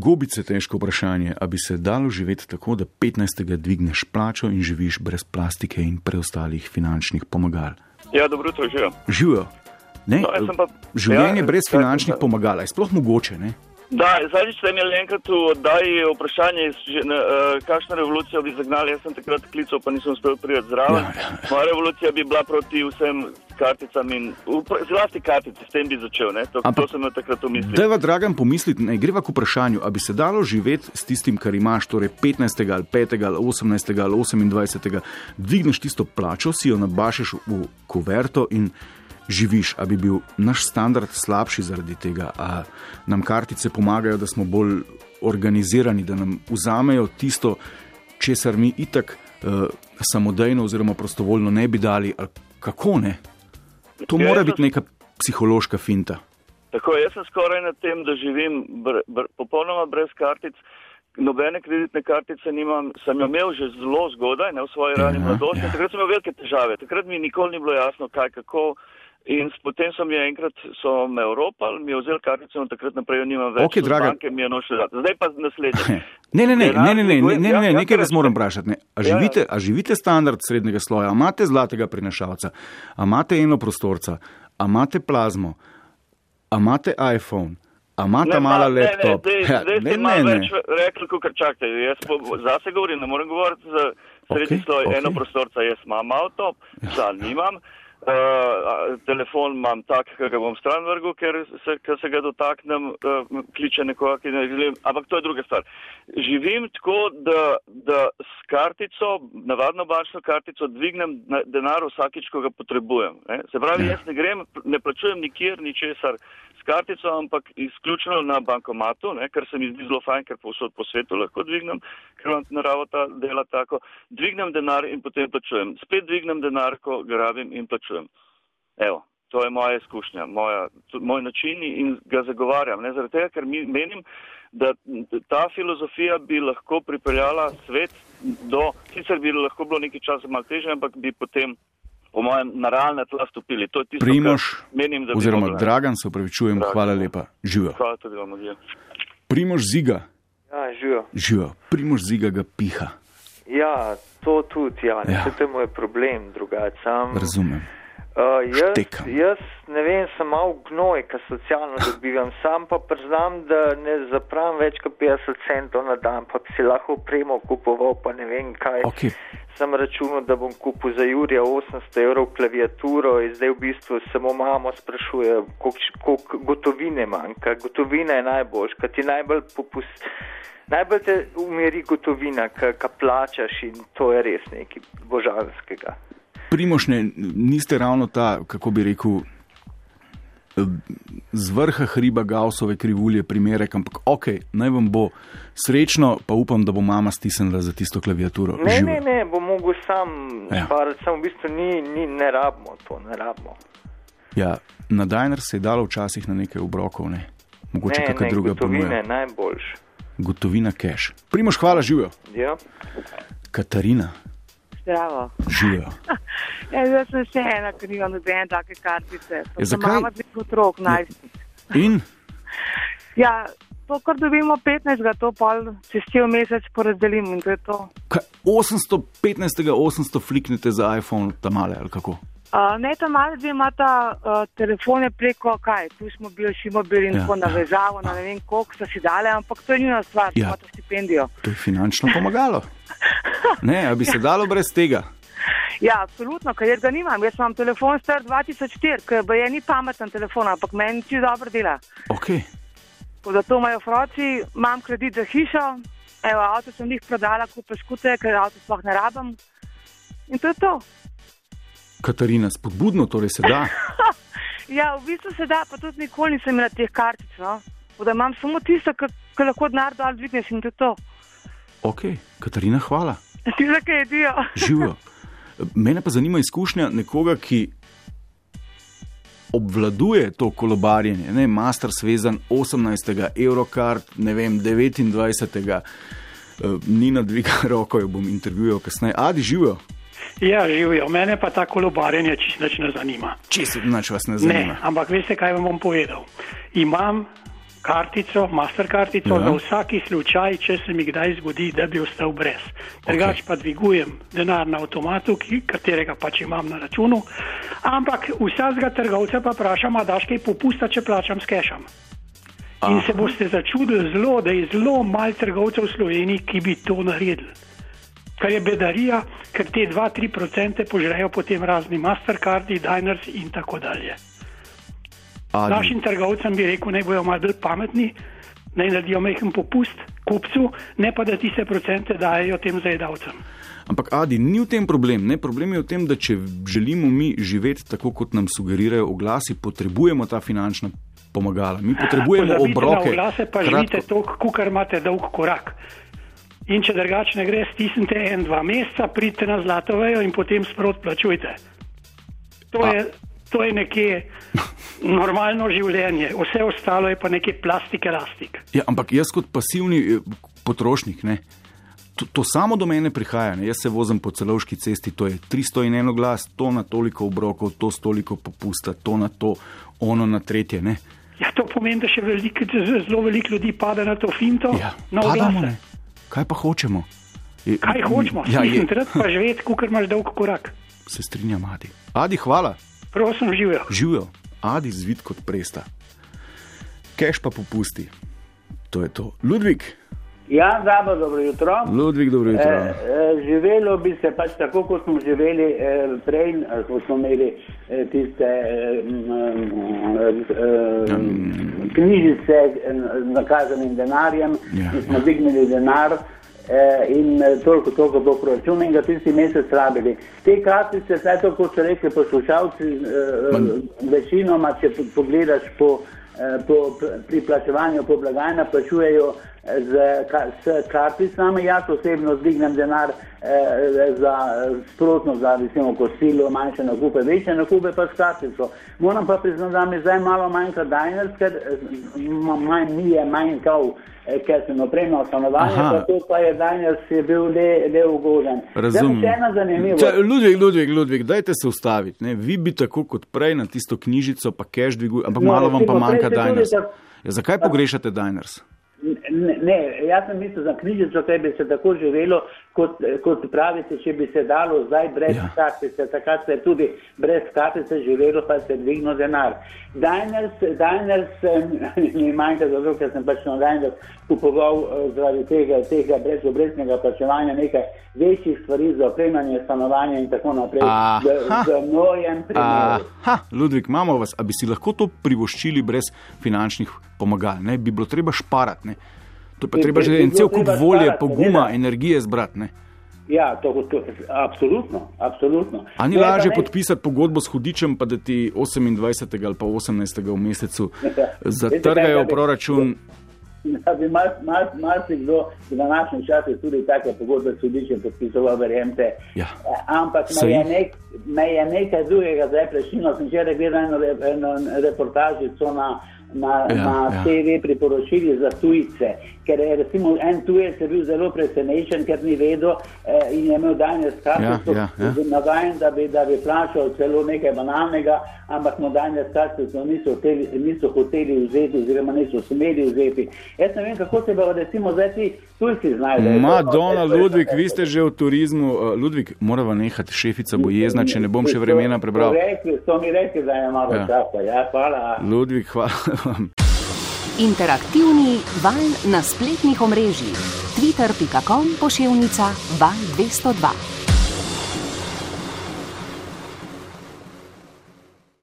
Gobice težko vprašanje, a bi se dalo živeti tako, da 15. dvigneš plačo in živiš brez plastike in preostalih finančnih pomagal. Ja, dobro jutro, živijo. Živijo. Ne, No, pa, Življenje ja, brez tak, finančnih da. pomagal je sploh mogoče. Ne? Da, zadnjič ste imeli enkrat v oddaji vprašanje, uh, kakšno revolucijo bi zagnali. Jaz sem takrat klical, pa nisem uspel priti zraven. Ja, ja. Moja revolucija bi bila proti vsem karticam in zlasti kartice, s tem bi začel. Ne? To, Ampak- to sem imel takrat v mislih. Dajva, dragam, pomisliti, ne greva k vprašanju, ali bi se dalo živeti s tistim, kar imaš, torej 15. ali 5. ali 18. ali 28. dvigneš tisto plačo, si jo nabašeš v kuverto in živiš, ali bi bil naš standard slabši zaradi tega, a nam kartice pomagajo, da smo bolj organizirani, da nam vzamejo tisto, česar mi itak uh, samodejno oziroma prostovoljno ne bi dali, ali kako ne. To Ja, mora biti neka psihološka finta. Tako, jaz sem skoraj na tem, da živim br, br, popolnoma brez kartic. Nobene kreditne kartice nimam, sem jo imel že zelo zgodaj, ne v svoji rani mladosti. ja. Takrat sem imel velike težave, takrat mi nikoli ni bilo jasno, kaj kako. In potem so mi enkrat so me Evropali, mi je vzel kartico in takrat naprej jo nimam več. Od draga. Banke mi je noč dati. Zdaj pa naslednje. Ne, ne, ne, Denar ne, ne, ne, ne, dviguje- ne, ja, ne, ja, nekaj vas moram vprašati. Ne. A, Ja, živite, a živite standard srednjega sloja, a imate zlatega prinašalca, a imate eno prostorca, a imate plazmo, a imate iPhone, a imate Ne, mala ma- ne, laptop. Ne, Ja, zdaj, zdaj ne, ne, več ne. rekli, kot čakajte. Jaz po- zase govorim, ne morem govoriti za srednji Okej, sloj. okej. Eno prostorca jaz imam avto, psa nimam. Uh, telefon imam tak, ki ga bom stran vrgel, ker se, ker se ga dotaknem, uh, kliče nekoga, ki ne želim. Ampak to je druga stvar. Živim tako, da, da s kartico, navadno bančno kartico, dvignem na- denar vsakič, ko ga potrebujem. Ne? Se pravi, Ja. jaz ne grem, ne plačujem nikjer ničesar s kartico, ampak izključno na bankomatu, ne, kar se mi zdi zelo fajn, ker povsod po svetu lahko dvignem, ker imam naravo ta dela tako. Dvignem denar in potem plačujem. Spet dvignem denar, ko ga rabim in plačujem. Evo, to je moja izkušnja, moja, moj način in ga zagovarjam. Ne, zaradi tega, ker mi, menim, da ta filozofija bi lahko pripeljala svet do, sicer bi lahko bilo nekaj časa malo teže, ampak bi potem po mojem na realne tla stopili. To je tisto, Primož, kar menim, da bi oziroma mogla. Dragan, se upravičujem, Dragan, hvala lepa. Živijo. Hvala tudi vam, ljudje. Primož ziga, Ja, živijo. živijo. Primož ziga ga piha, Ja, to tudi, ja, ne, Ja. ja. to je moj problem drugače. Sam, razumem. Uh, jaz, Štekam. jaz ne vem, sem malo gnoj, kar socialno dobivam, sam pa priznam, da ne zapravim več kot 50 centov na dan, pa bi si lahko opremo kupoval, pa ne vem kaj. Okay. Sem računal, da bom kupil za Jurija 800 evrov klaviaturo in zdaj v bistvu samo mamo sprašuje, koliko gotovine manjka. Gotovina je najboljša, ker ti najbolj popust. Najbolj te umiri gotovina, ki plačaš in to je res nekaj božanskega. Primož, ne, niste ravno ta, kako bi rekel, z vrha hriba Gaussove krivulje primerek, ampak ok, naj vam bo srečno, pa upam, da bo mama stisnila za tisto klaviaturo. Ne, Živo. ne, ne, bom mogel sam Ja. sparati, samo v bistvu ni, ni, ne rabimo to, ne rabimo. Ja, na Dajner se je dalo včasih na nekaj obrokov, ne. Mogoče kakšna druga ponuja. je najboljša. Gotovina cash. Primož, hvala, živijo. Ja. Katarina, Zdravo. živijo. Ja, jaz sem še ena, ker nimam nobene take kartice. Ja, zakaj? Mama dveh otrok, najstnik. In Ja, to, kar dobimo 15, to pol čez cel mesec porazdelim in to je to. kaj, 815. 800 fliknete za iPhone, tam male ali kako? Uh, ne, ta mali dve imata uh, telefone preko kaj, tu smo bili še mobil in Ja, tako ja, navezavo, na ne vem koliko so si dale, ampak to je njuna stvar, Ja. ja. imata stipendijo. To je finančno pomagalo. Ne, a bi se dalo brez tega? Ja, absolutno, ker jaz ga nimam. Jaz imam telefon star 2004, ker je ni pameten telefon, ampak meni ti dobro dela. Okay. Tako da to imajo froci, imam kredit za hišo, evo, avto sem jih prodala, kupila škute, ker avto sploh ne rabim. In to je to. Katarina, spodbudno torej se da. Ja, v bistvu se da, pa tudi nikoli nisem imela teh kartic. No? Da imam samo tisto, kar lahko denar dol dvigneš in to je to. Ok, Katarina, hvala. Ti za kaj jedijo? Živijo. Mene pa zanima izkušnja nekoga, ki obvladuje to kolobarjenje, ne, master svezan 18. Eurocard, ne vem, 29. Uh, ni nadviga roko, jo bom intervjuval kasneje. Adi, živijo. Ja, živijo. Mene pa ta kolobarjenje čisto ne zanima. Čisto nič vas ne Ne, zanima. ampak veste, kaj vam bom povedal. Imam kartico, master kartico Ja. ja. za vsaki slučaj, če se mi kdaj zgodi, da bi ostal brez. Drugač okay. pa dvigujem denar na avtomatu, ki, katerega pač imam na računu, ampak vsakega trgovca pa vprašam, a daš kaj popusta, če plačam s kešem. In Aha. se boste začudili zelo, da je zelo malo trgovcev v Sloveniji, ki bi to naredili. Kar je bedarija, ker te 2-3% požrejo potem razni Mastercardi, Diners in tako dalje. Adi, Našim trgovcem bi rekel, naj bojo malo bolj pametni, naj naredijo majhen popust kupcu, ne pa da tiste procente dajo tem zajedavcem. ampak Adi, ni v tem problem. Ne? Problem je v tem, da če želimo mi živeti tako, kot nam sugerirajo oglasi, potrebujemo ta finančna pomagala. Mi potrebujemo Pozabite obroke. Oglase pa živite toliko, kar imate dolg korak. In če drugače ne gre, stisnite en, dva meseca, pridite na zlato vejo in potem sprot plačujte. To A- je, to je nekje normalno življenje, vse ostalo je pa nekje plastik, elastik. Ja, ampak jaz kot pasivni eh, potrošnik, ne, to, to samo do mene prihaja. Ne. Jaz se vozim po celovški cesti, to je 300 in eno glas, to na toliko obrokov, to s toliko popusta, to na to, ono na tretje. Ne. Ja, to pomeni, da še veliko, zelo veliko ljudi pada na to finto, Ja, na padamo, oglase. ne. Kaj pa hočemo? Je- Kaj hočemo? Ja, je, Mislim, treba pa živeti, kot imaš dolg korak. se strinjam, Adi. Adi, hvala. Prosim, živijo. Živijo, Adi zvid kot presta. Keš pa popusti. To je to. Ludvik, Ja, zdravo, dobro jutro. Ludvik, dobro jutro. E, e, živelo bi se pač tako, kot smo živeli e, prej, ko smo imeli e, tiste e, e, e, knjižice e, z nakazanim denarjem Ja, in smo dvignili denar. e, In toliko, toliko bo proračun in ga tisti mesec rabili. Te kartice, zdaj to, kot so rekli poslušalci, večinoma, če po- pogledaš po, po, pri plačevanju po blagajna, plačujejo z, ka- s karticami. Jaz osebno zdignem denar eh, za eh, sprotno, za recimo kosilo, manjše nakupe, večje nakupe pa s kartico. Moram pa priznati, da mi zdaj malo manjka Diners, ker eh, ma- manj mi je manjkal. eh, Ker sem opremljal stanovanje, Aha. pa pa je danes je bil le, le ugoden. Razumem. Če, Ludvik, Ludvik, Ludvik, dajte se ustaviti. Ne? Vi bi tako kot prej na tisto knjižico, pa cash dvigujete, ampak No, malo vam pa manjka tako- Ja, zakaj pogrešate Diners? Ne, ne, jaz sem mislil za knjižico, ker bi se tako živelo, kot, kot pravite, če bi se dalo zdaj brez Ja. kartice, takrat se je tudi brez kartice živelo, pa se je dvignil denar. Diners, Diners eh, mi manjka zato, ker sem pač na Diners kupoval eh, zaradi tega, tega brezobrestnega plačevanja nekaj večjih stvari za opremljanje stanovanja in tako naprej. V, v mojem primeru. Aha, Ludvik, imamo vas, a bi si lahko to privoščili brez finančnih pomagal? Ne? Bi bilo treba šparati. Ne? To je pa treba že en cel kup volje, šparati, poguma, seveda. energije zbrati. Ne? Ja, to, to, absolutno, absolutno. A ni Ne, pa lažje ne- podpisati pogodbo s hudičem, pa da ti 28. ali pa 18. v mesecu zatrgajo proračun? Da bi marsikdo mar, mar v današnjem času tudi take pogodbe s sodiščem podpisoval, verjemite. Ja. Eh, Ampak me je, nek, me je nekaj drugega zdaj prešilo. Sem včeraj gledal eno, re- eno reportažico na, na, Ja, na ja. TV priporočili za tujce. Ker je recimo en tujec je bil zelo presenečen, ker ni vedel eh, in je imel danes kartico, Ja, ja, ja. navajen, da bi, da bi plačal celo nekaj banalnega, ampak mu danes kartico niso, hoteli- niso hoteli vzeti oziroma niso smeli vzeti. Jaz ne vem, kako se bodo recimo zdaj ti tujci znajdejo. Madonna, Ludvik, vi ste že v turizmu. Uh, Ludvik, morava nehati, šefica bo jezna, če ne bom še vremena prebral. Rekli, to mi rekli, da je malo ja. časa. Ja, hvala. Ludvik, hvala vam. Interaktivni val na spletnih omrežjih. Twitter.com pošiljka val 202.